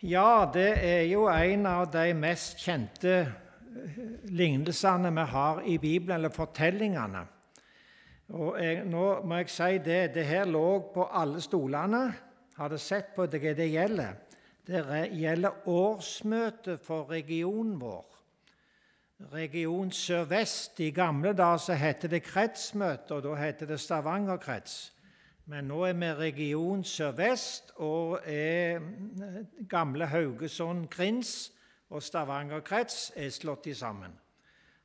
Ja, det er jo en av de mest kjente eh, lignelsene vi har i Bibelen, eller fortellingene. Og jeg, nå må jeg si det, det her lå på alle stolene. Har du sett på det det gjelder? Det gjelder årsmøtet for regionen vår. Region Sør-Vest. I gamle dager så het det kretsmøte, og da het det Stavanger krets. Men nå er vi region Sør-Vest og er gamle Haugesund krins og Stavanger krets er slått i sammen.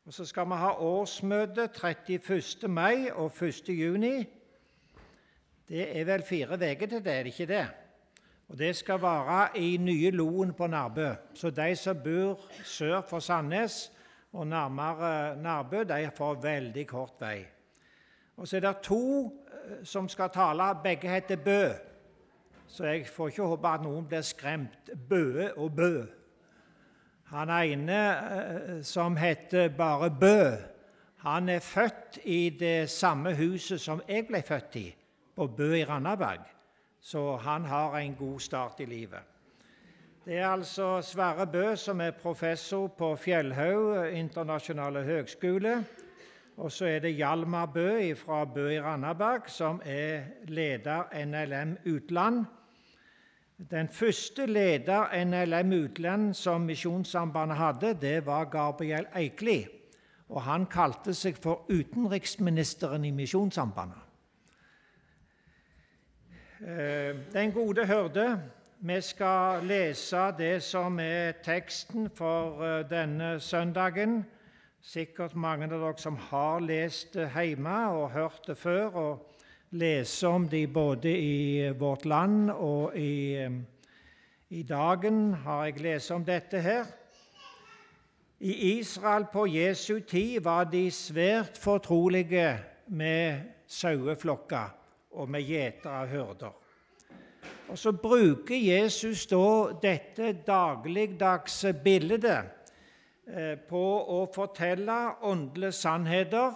Og Så skal vi ha årsmøte 31. mai og 1. juni. Det er vel fire uker til det, er det ikke det? Og Det skal være i nye Loen på Nærbø. Så de som bor sør for Sandnes og nærmere Nærbø, de får veldig kort vei. Og så er det to som skal tale, begge heter Bø. Så jeg får ikke håpe at noen blir skremt. Bøe og Bø. Han ene eh, som heter bare Bø, han er født i det samme huset som jeg ble født i, på Bø i Randaberg. Så han har en god start i livet. Det er altså Sverre Bø som er professor på Fjellhaug internasjonale høgskole og så er det Hjalmar Bø fra Bø i Randaberg, som er leder NLM Utland. Den første leder NLM Utland som Misjonssambandet hadde, det var Gabriel Eikli. Og han kalte seg for utenriksministeren i Misjonssambandet. Eh, den gode hørde. Vi skal lese det som er teksten for eh, denne søndagen sikkert mange av dere som har lest det hjemme og hørt det før, og leser om det både i Vårt Land og i, i Dagen har jeg lest om dette her. I Israel på Jesu tid var de svært fortrolige med saueflokker og med gjetere og hyrder. Og Så bruker Jesus da dette dagligdagse bildet på å fortelle åndelige sannheter.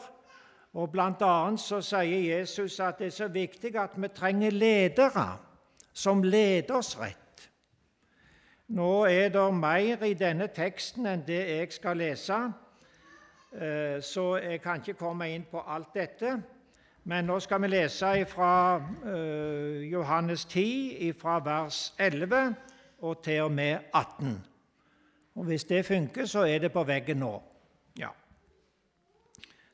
Og Blant annet så sier Jesus at det er så viktig at vi trenger ledere som leder oss rett. Nå er det mer i denne teksten enn det jeg skal lese, eh, så jeg kan ikke komme inn på alt dette. Men nå skal vi lese fra eh, Johannes 10, fra vers 11 og til og med 18. Og Hvis det funker, så er det på veggen nå. Ja.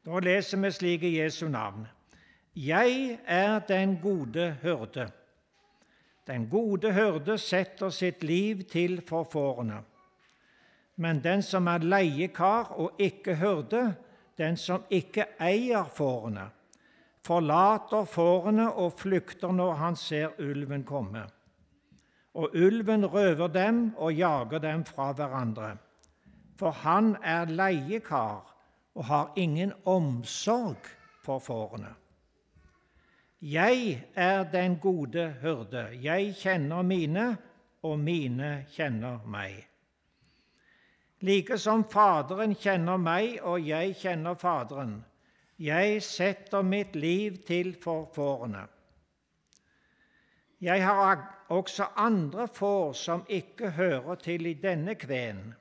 Da leser vi slik i Jesu navn. Jeg er den gode hørde. Den gode hørde setter sitt liv til for fårene. Men den som er leiekar og ikke hørde, den som ikke eier fårene, forlater fårene og flykter når han ser ulven komme og ulven røver dem og jager dem fra hverandre. For han er leiekar og har ingen omsorg for fårene. Jeg er den gode hyrde. Jeg kjenner mine, og mine kjenner meg. Like som Faderen kjenner meg, og jeg kjenner Faderen. Jeg setter mitt liv til for fårene. Jeg har også andre får som ikke hører til i denne kven.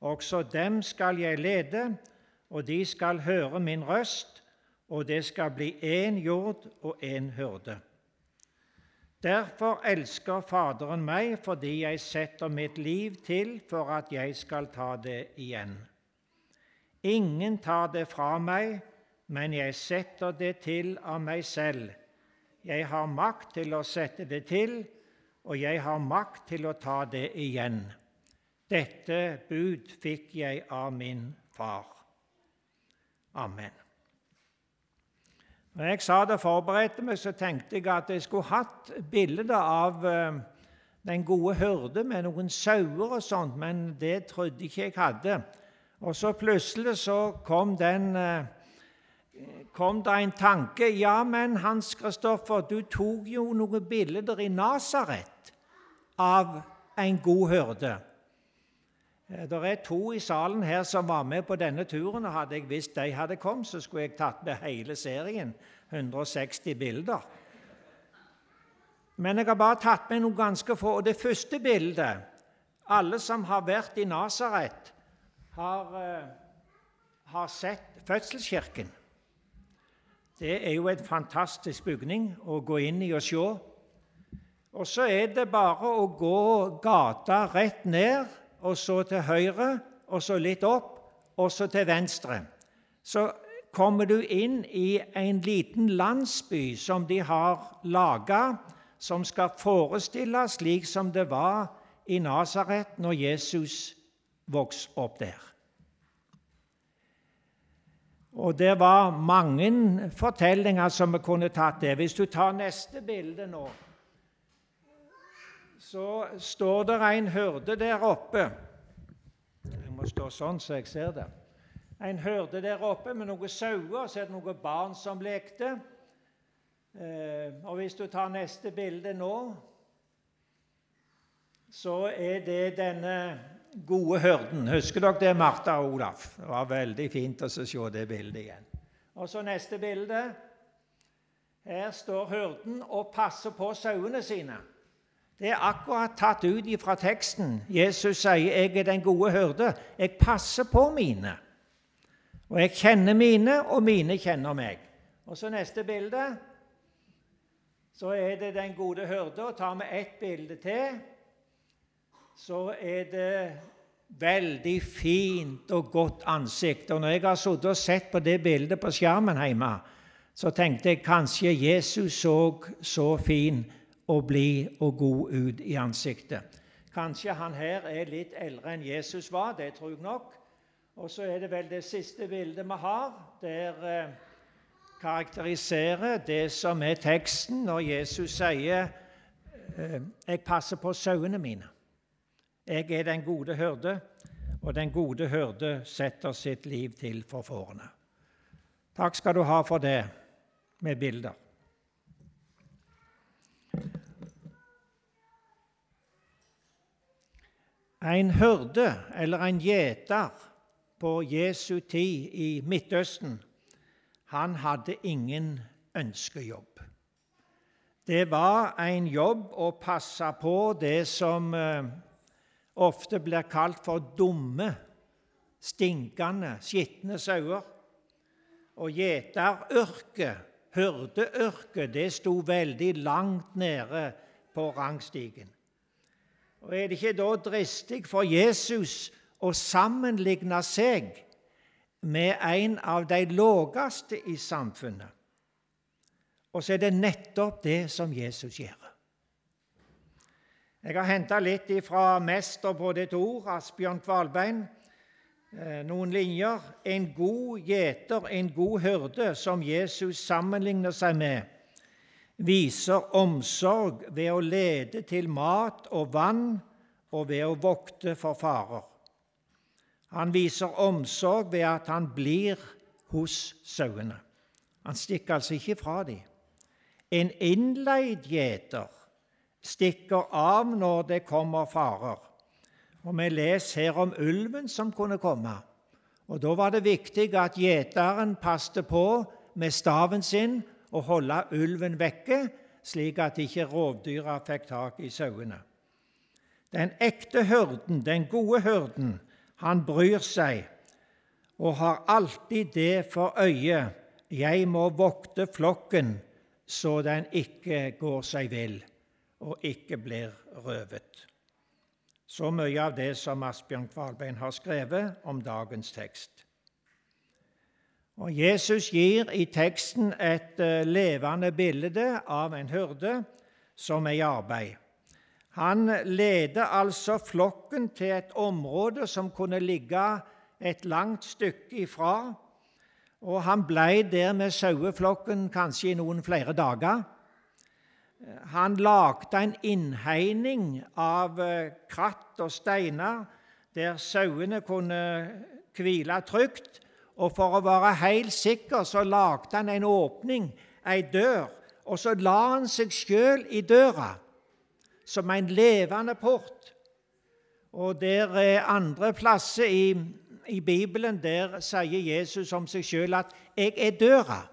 Også dem skal jeg lede, og de skal høre min røst, og det skal bli én jord og én hyrde. Derfor elsker Faderen meg, fordi jeg setter mitt liv til for at jeg skal ta det igjen. Ingen tar det fra meg, men jeg setter det til av meg selv. Jeg har makt til å sette det til, og jeg har makt til å ta det igjen. Dette bud fikk jeg av min far. Amen. Når jeg sa det og forberedte meg, så tenkte jeg at jeg skulle hatt bilde av eh, den gode hyrde med noen sauer og sånt, men det trodde ikke jeg hadde. Og så plutselig så kom den eh, kom det en tanke. Ja, men Hans Kristoffer, du tok jo noen bilder i Nasaret av en god hyrde. Eh, det er to i salen her som var med på denne turen. og Hadde jeg visst de hadde kommet, så skulle jeg tatt med hele serien. 160 bilder. Men jeg har bare tatt med noen ganske få. Og det første bildet Alle som har vært i Nasaret, har, eh, har sett fødselskirken. Det er jo en fantastisk bygning å gå inn i og se. Og så er det bare å gå gata rett ned, og så til høyre, og så litt opp, og så til venstre. Så kommer du inn i en liten landsby som de har laga, som skal forestille slik som det var i Nasaret når Jesus vokste opp der. Og Det var mange fortellinger som vi kunne tatt det. Hvis du tar neste bilde nå, så står det en hyrde der oppe. Jeg må stå sånn så jeg ser det. En hyrde der oppe med noen sauer, så er det noen barn som lekte. Eh, og Hvis du tar neste bilde nå, så er det denne gode hyrden. Husker dere det, Martha og Olaf? Det var veldig fint å se det bildet igjen. Og så neste bilde. Her står hyrden og passer på sauene sine. Det er akkurat tatt ut fra teksten. Jesus sier 'Jeg er den gode hyrde'. Jeg passer på mine. Og jeg kjenner mine, og mine kjenner meg. Og så neste bilde. Så er det den gode hyrde. Og tar vi ett bilde til, så er det veldig fint og godt ansikt. Og når jeg har sittet og sett på det bildet på skjermen hjemme, så tenkte jeg kanskje Jesus så så fin og blid og god ut i ansiktet. Kanskje han her er litt eldre enn Jesus var, det tror jeg nok. Og så er det vel det siste bildet vi har, der eh, karakteriserer det som er teksten når Jesus sier eh, 'Jeg passer på sauene mine'. Jeg er den gode hyrde, og den gode hyrde setter sitt liv til for fårene. Takk skal du ha for det med bilder. En hyrde eller en gjeter på Jesu tid i Midtøsten, han hadde ingen ønskejobb. Det var en jobb å passe på det som eh, ofte blir kalt for dumme, stinkende, skitne sauer. Og gjeteryrket, hyrdeyrket, det sto veldig langt nede på rangstigen. Og Er det ikke da dristig for Jesus å sammenligne seg med en av de laveste i samfunnet. Og så er det nettopp det som Jesus gjør. Jeg har henta litt fra mester på ditt ord, Asbjørn Kvalbein. Eh, noen linjer. En god gjeter, en god hyrde, som Jesus sammenligner seg med, viser omsorg ved å lede til mat og vann og ved å vokte for farer. Han viser omsorg ved at han blir hos sauene. Han stikker altså ikke fra dem. En innleid gjeter stikker av når det kommer farer. Og Vi leser her om ulven som kunne komme. Og Da var det viktig at gjeteren passte på med staven sin og holde ulven vekke, slik at ikke rovdyra fikk tak i sauene. Den ekte hyrden, den gode hyrden, han bryr seg og har alltid det for øye jeg må vokte flokken så den ikke går seg vill og ikke blir røvet. Så mye av det som Asbjørn Kvalbein har skrevet om dagens tekst. Og Jesus gir i teksten et eh, levende bilde av en hyrde som er i arbeid. Han leder altså flokken til et område som kunne ligge et langt stykke ifra, og han ble der med saueflokken kanskje i noen flere dager. Han lagde en innhegning av eh, kratt og steiner der sauene kunne hvile trygt. Og for å være helt sikker så lagde han en åpning, ei dør, og så la han seg sjøl i døra som en levende port. Og der er andre plasser i, i Bibelen der sier Jesus om seg sjøl at 'jeg er døra'.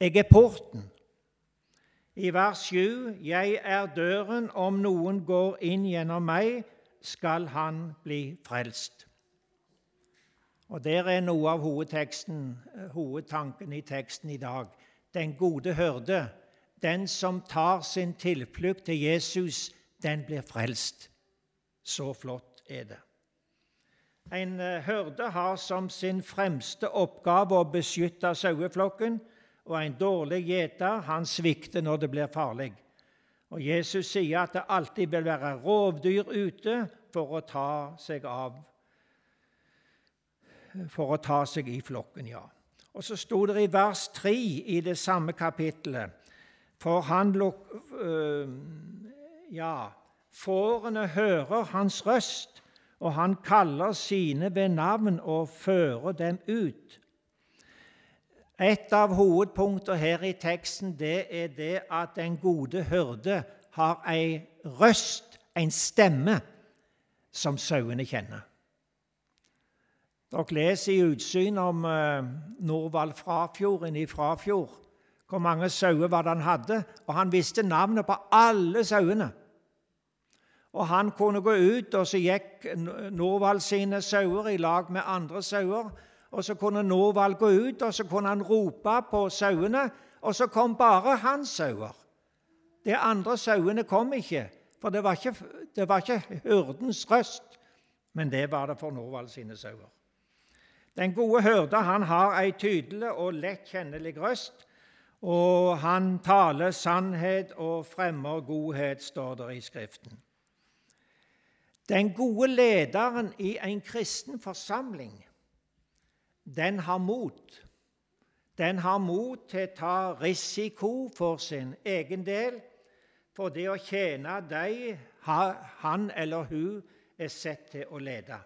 Jeg er porten. I vers 7.: Jeg er døren, om noen går inn gjennom meg, skal han bli frelst. Og Der er noe av hovedtanken i teksten i dag. Den gode hørde, den som tar sin tilflukt til Jesus, den blir frelst. Så flott er det. En hørde har som sin fremste oppgave å beskytte saueflokken, og en dårlig gjeter han svikter når det blir farlig. Og Jesus sier at det alltid vil være rovdyr ute for å ta seg av For å ta seg i flokken, ja. Og så sto det i vers 3 i det samme kapittelet For han luk... Øh, ja, fårene hører hans røst og han kaller sine ved navn og fører dem ut. Et av hovedpunktene her i teksten det er det at den gode hyrde har ei røst, en stemme, som sauene kjenner. Dere leser i utsyn om uh, Norvald Frafjorden i Frafjord. Hvor mange sauer var det han hadde? Og han visste navnet på alle sauene. Og han kunne gå ut, og så gikk Norvald sine sauer i lag med andre sauer. Og så kunne Norvald gå ut, og så kunne han rope på sauene, og så kom bare hans sauer. De andre sauene kom ikke, for det var ikke, det var ikke hyrdens røst, men det var det for Norvald sine sauer. Den gode hyrde han har ei tydelig og lett kjennelig røst, og han taler sannhet og fremmer godhet, står det i Skriften. Den gode lederen i en kristen forsamling, den har mot. Den har mot til å ta risiko for sin egen del, for det å tjene de han eller hun er sett til å lede.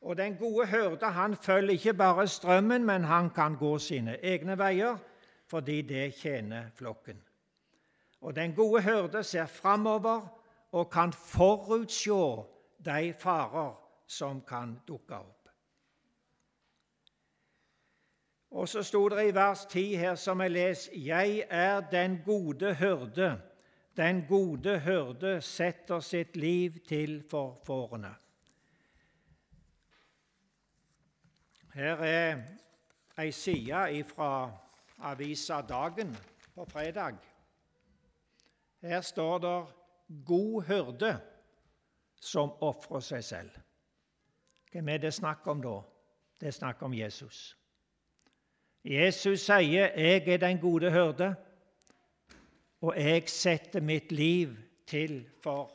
Og Den gode hyrde han følger ikke bare strømmen, men han kan gå sine egne veier, fordi det tjener flokken. Og Den gode hyrde ser framover og kan forutsjå de farer som kan dukke opp. Og så sto det i vers 10 her som jeg leser, 'Jeg er den gode hyrde'. Den gode hyrde setter sitt liv til for fårene. Her er ei side fra avisa Dagen på fredag. Her står det god hyrde som ofrer seg selv. Hvem er det snakk om da? Det er snakk om Jesus. Jesus sier, 'Jeg er den gode hørde, og jeg setter mitt liv til for,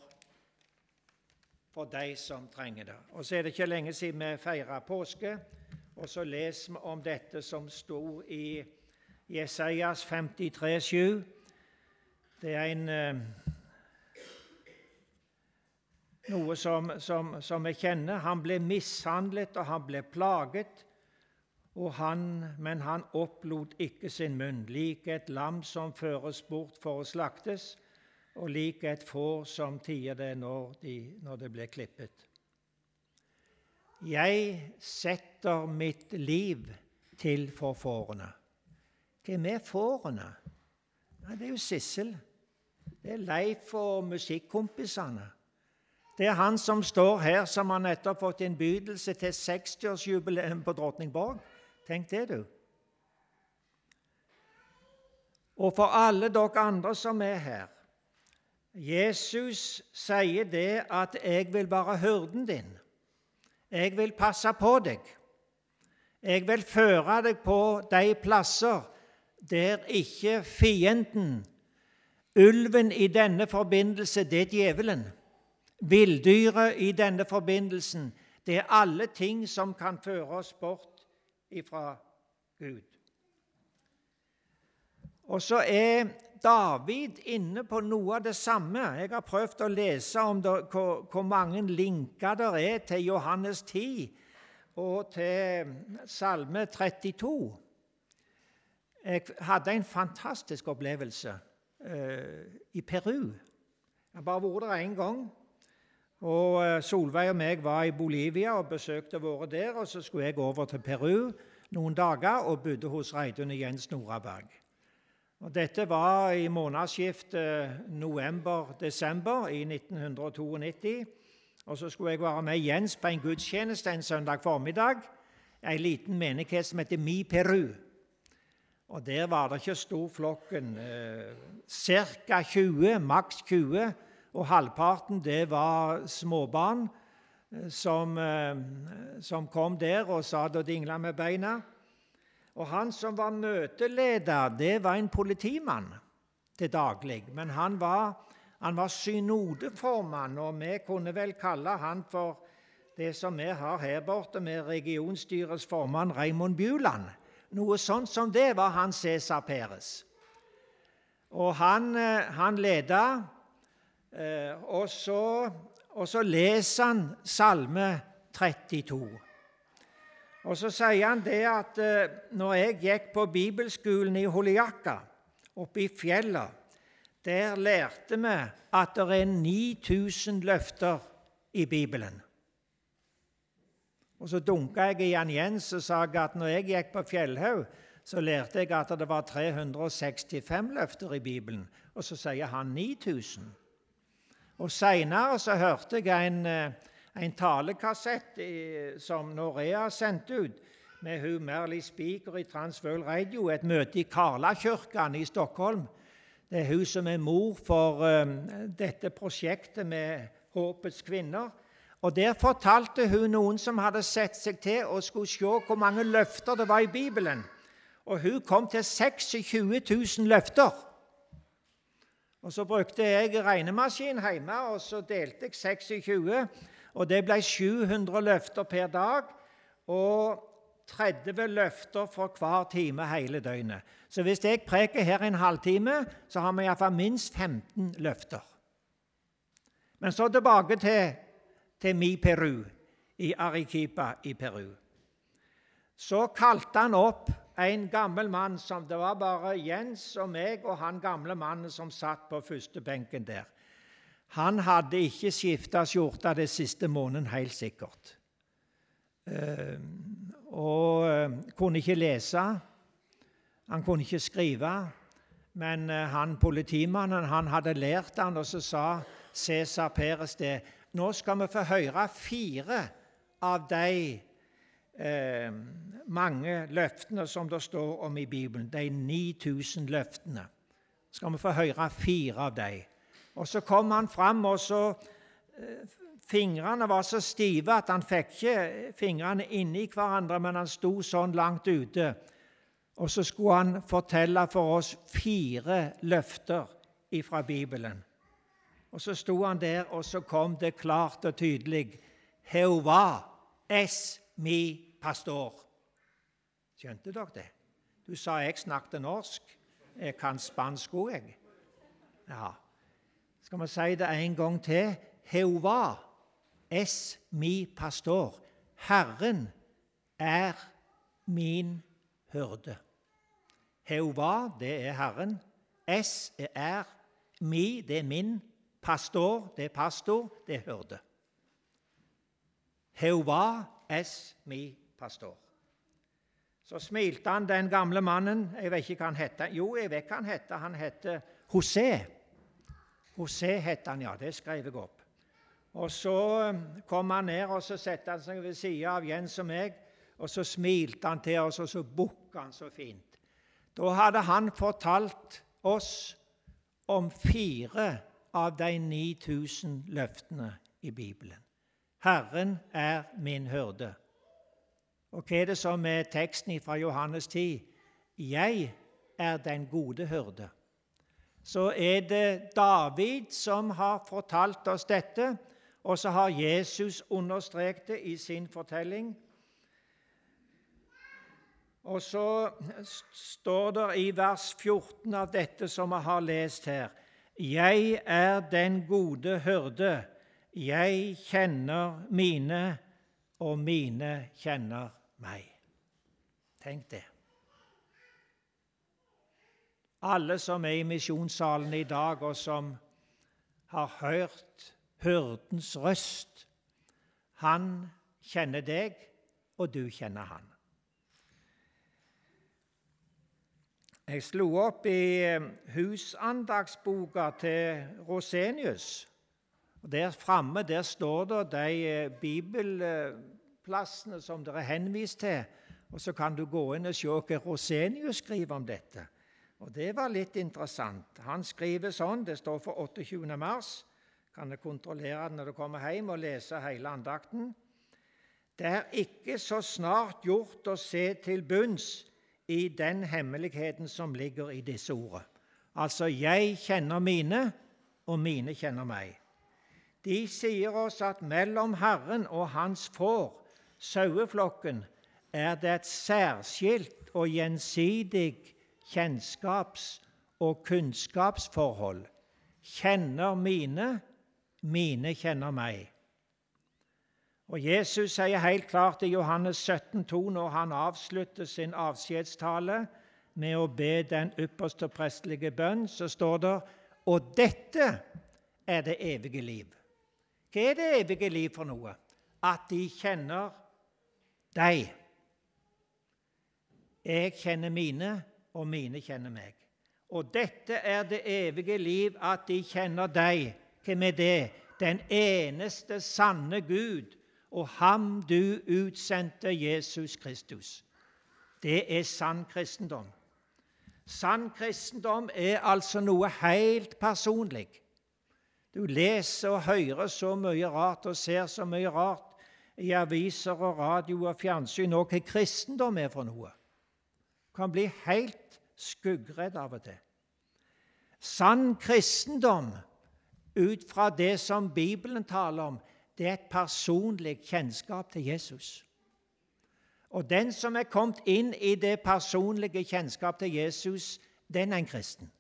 for de som trenger det.' Og Så er det ikke lenge siden vi feira påske, og så leser vi om dette som sto i Jesajas 53, 53,7. Det er en eh, noe som, som, som jeg kjenner. Han ble mishandlet, og han ble plaget. Han, men han opplot ikke sin munn, lik et lam som føres bort for å slaktes, og lik et får som tier det når, de, når det blir klippet. Jeg setter mitt liv til for fårene. Hvem er fårene? Ja, det er jo Sissel. Det er Leif og musikkompisene. Det er han som står her, som har nettopp fått innbydelse til 60-årsjubileum på Drottningborg. Tenk det, du. Og for alle dere andre som er her Jesus sier det at 'jeg vil være hyrden din'. Jeg vil passe på deg. Jeg vil føre deg på de plasser der ikke fienden, ulven i denne forbindelse, det er djevelen, Villdyret i denne forbindelsen, det er alle ting som kan føre oss bort ifra Gud. Og så er David inne på noe av det samme. Jeg har prøvd å lese om det, hvor, hvor, mange linker det er til Johannes 10 og til Salme 32. Jeg hadde en fantastisk opplevelse eh, i Peru. Jeg har bare vært der én gang. Og eh, Solveig og meg var i Bolivia og besøkte våre der. og Så skulle jeg over til Peru noen dager og bodde hos Reidun Jens Noraberg. Og dette var i månedsskiftet november-desember i 1992. Og så skulle jeg være med Jens på en gudstjeneste en søndag formiddag. En liten menighet som heter Mi Peru. Og Der var det ikke stor flokken. Eh, Ca. 20, maks 20. Og halvparten det var småbarn eh, som, eh, som kom der og satt og dingla med beina. Og Han som var møteleder, det var en politimann til daglig. Men han var, han var synodeformann, og vi kunne vel kalle han for det som vi har her borte med regionstyrets formann Raymond Bjuland. Noe sånt som det var han Cæsar Peres. Og han, eh, han leda, og så, og så leser han Salme 32. Og så sier han det at eh, når jeg gikk på bibelskolen i Holiakka, oppe i fjellet, der lærte vi at det er 9000 løfter i Bibelen. Og Så dunka jeg i han Jens og sa at når jeg gikk på Fjellhaug, så lærte jeg at det var 365 løfter i Bibelen. Og så sier han 9000. Og Seinere så hørte jeg en eh, en talekassett som Norea sendte ut med hun Merly Spiker i Transvøl Radio, et møte i Karlakirken i Stockholm. Det er hun som er mor for um, dette prosjektet med Håpets kvinner. Og Der fortalte hun noen som hadde sett seg til og skulle se hvor mange løfter det var i Bibelen. Og hun kom til 26 000 løfter. Og Så brukte jeg regnemaskin hjemme, og så delte jeg 26 og det ble 700 løfter per dag og 30 løfter for hver time hele døgnet. Så hvis jeg preker her en halvtime, så har vi iallfall minst 15 løfter. Men så tilbake til, til Mi Peru, i Arequipa i Peru. Så kalte han opp en gammel mann som Det var bare Jens og meg og han gamle mannen som satt på første benken der. Han hadde ikke skifta skjorte det siste måneden, helt sikkert. Eh, og eh, kunne ikke lese. Han kunne ikke skrive. Men eh, han politimannen han hadde lært han, og så sa Cæsar Peres det. Nå skal vi få høre fire av de eh, mange løftene som det står om i Bibelen. De 9000 løftene. Skal vi få høre fire av dem. Og så kom han fram, og så eh, Fingrene var så stive at han fikk ikke fingrene inni hverandre, men han sto sånn langt ute. Og så skulle han fortelle for oss fire løfter ifra Bibelen. Og så sto han der, og så kom det klart og tydelig Heova, es mi pastor. Skjønte dere det? Du sa jeg snakket norsk. Jeg kan spansk òg, jeg. Ja. Skal vi si det en gang til? Heuva es mi pastor. Herren er min hyrde. Heuva, det er Herren. Es er mi, det er min. Pastor, det er pastor, det er hyrde. Heuva es mi pastor. Så smilte han, den gamle mannen. Jeg vet ikke hva han heter. Jo, jeg vet hva han heter. Han heter José. José het han, ja. Det skrev jeg opp. Og Så um, kom han ned og så satte han seg ved sida av Jens og meg. og Så smilte han til oss, og så bukka han så fint. Da hadde han fortalt oss om fire av de 9000 løftene i Bibelen. Herren er min hyrde. Og hva er det som er teksten fra Johannes 10? Jeg er den gode hyrde så er det David som har fortalt oss dette, og så har Jesus understreket det i sin fortelling. Og så står det i vers 14 av dette som vi har lest her Jeg er den gode hyrde. Jeg kjenner mine, og mine kjenner meg. Tenk det. alle som er i misjonssalen i dag, og som har hørt hyrdens røst. Han kjenner deg, og du kjenner han. Jeg slo opp i eh, husandagsboka til Rosenius. Og Der framme der står det de eh, bibelplassene som dere er henvist til. Og Så kan du gå inn og se hva Rosenius skriver om dette. Og Det var litt interessant. Han skriver sånn, det står for 28. mars. Kan du kontrollere det når du kommer hjem og lese hele andakten. Det er ikke så snart gjort å se til bunns i den hemmeligheten som ligger i disse ordene. Altså, jeg kjenner mine, og mine kjenner meg. De sier oss at mellom Herren og hans får, saueflokken, er det et særskilt og gjensidig kjennskaps- og kunnskapsforhold. Kjenner mine, mine kjenner meg. Og Jesus sier helt klart i Johannes 17, 17,2 når han avslutter sin avskjedstale med å be den ypperste prestelige bønn, så står det Og dette er det evige liv. Hva er det evige liv for noe? At de kjenner deg. Jeg kjenner mine, og mine kjenner meg. Og dette er det evige liv, at de kjenner deg. Hvem er det? Den eneste sanne Gud og ham du utsendte, Jesus Kristus. Det er sann kristendom. Sann kristendom er altså noe helt personlig. Du leser og hører så mye rart og ser så mye rart i aviser og radio og fjernsyn og hva kristendom er for noe. Du kan bli helt skuggredd av og til. Sann kristendom, ut fra det som Bibelen taler om, det er et personlig kjennskap til Jesus. Og den som er kommet inn i det personlige kjennskap til Jesus, den er en kristen.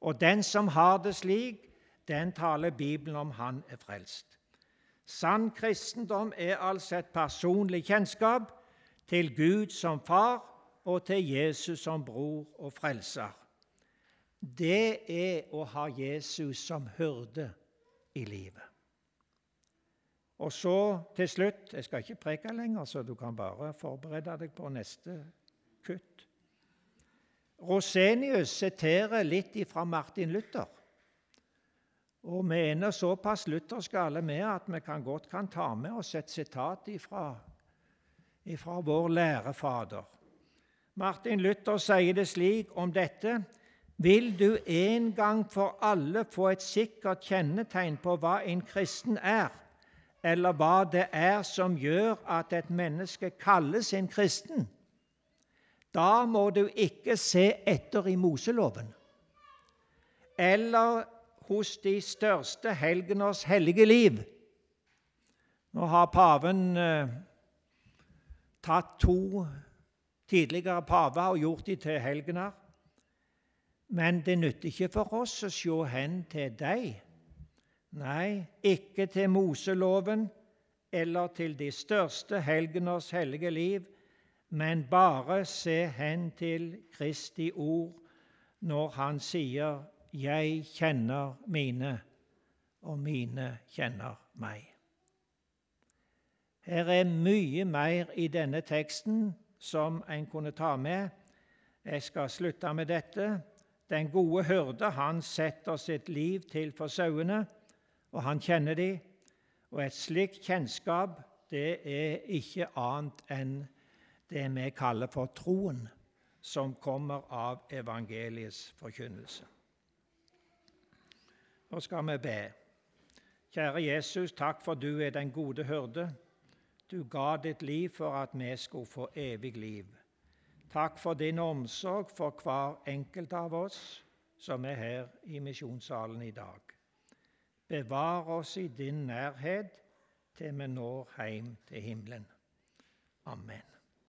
Og den som har det slik, den taler Bibelen om han er frelst. Sann kristendom er altså et personlig kjennskap til Gud som far og til Jesus som bror og frelser. Det er å ha Jesus som hyrde i livet. Og så til slutt Jeg skal ikke preke lenger, så du kan bare forberede deg på neste kutt. Rosenius siterer litt fra Martin Luther. Og vi er såpass lutherske alle med at vi kan godt kan ta med oss et sitat ifra vår lærefader. Martin Luther sier det slik om dette Vil du en gang for alle få et sikkert kjennetegn på hva en kristen er, eller hva det er som gjør at et menneske kalles en kristen, da må du ikke se etter i Moseloven eller hos de største helgeners hellige liv. Nå har paven eh, tatt to tidligere paver og gjort dem til helgener. Men det nytter ikke for oss å se hen til dem Nei, ikke til Moseloven eller til de største helgeners hellige liv, men bare se hen til Kristi ord når han sier 'Jeg kjenner mine, og mine kjenner meg'. Her er mye mer i denne teksten som en kunne ta med. Jeg skal slutte med dette. Den gode hyrde han setter sitt liv til for sauene og han kjenner de. Og et slikt kjennskap det er ikke annet enn det vi kaller for troen, som kommer av evangeliets forkynnelse. Nå skal vi be. Kjære Jesus, takk for du er den gode hyrde. Du ga ditt liv for at vi skulle få evig liv. Takk for din omsorg for hver enkelt av oss som er her i misjonssalen i dag. Bevar oss i din nærhet til vi når hjem til himmelen. Amen.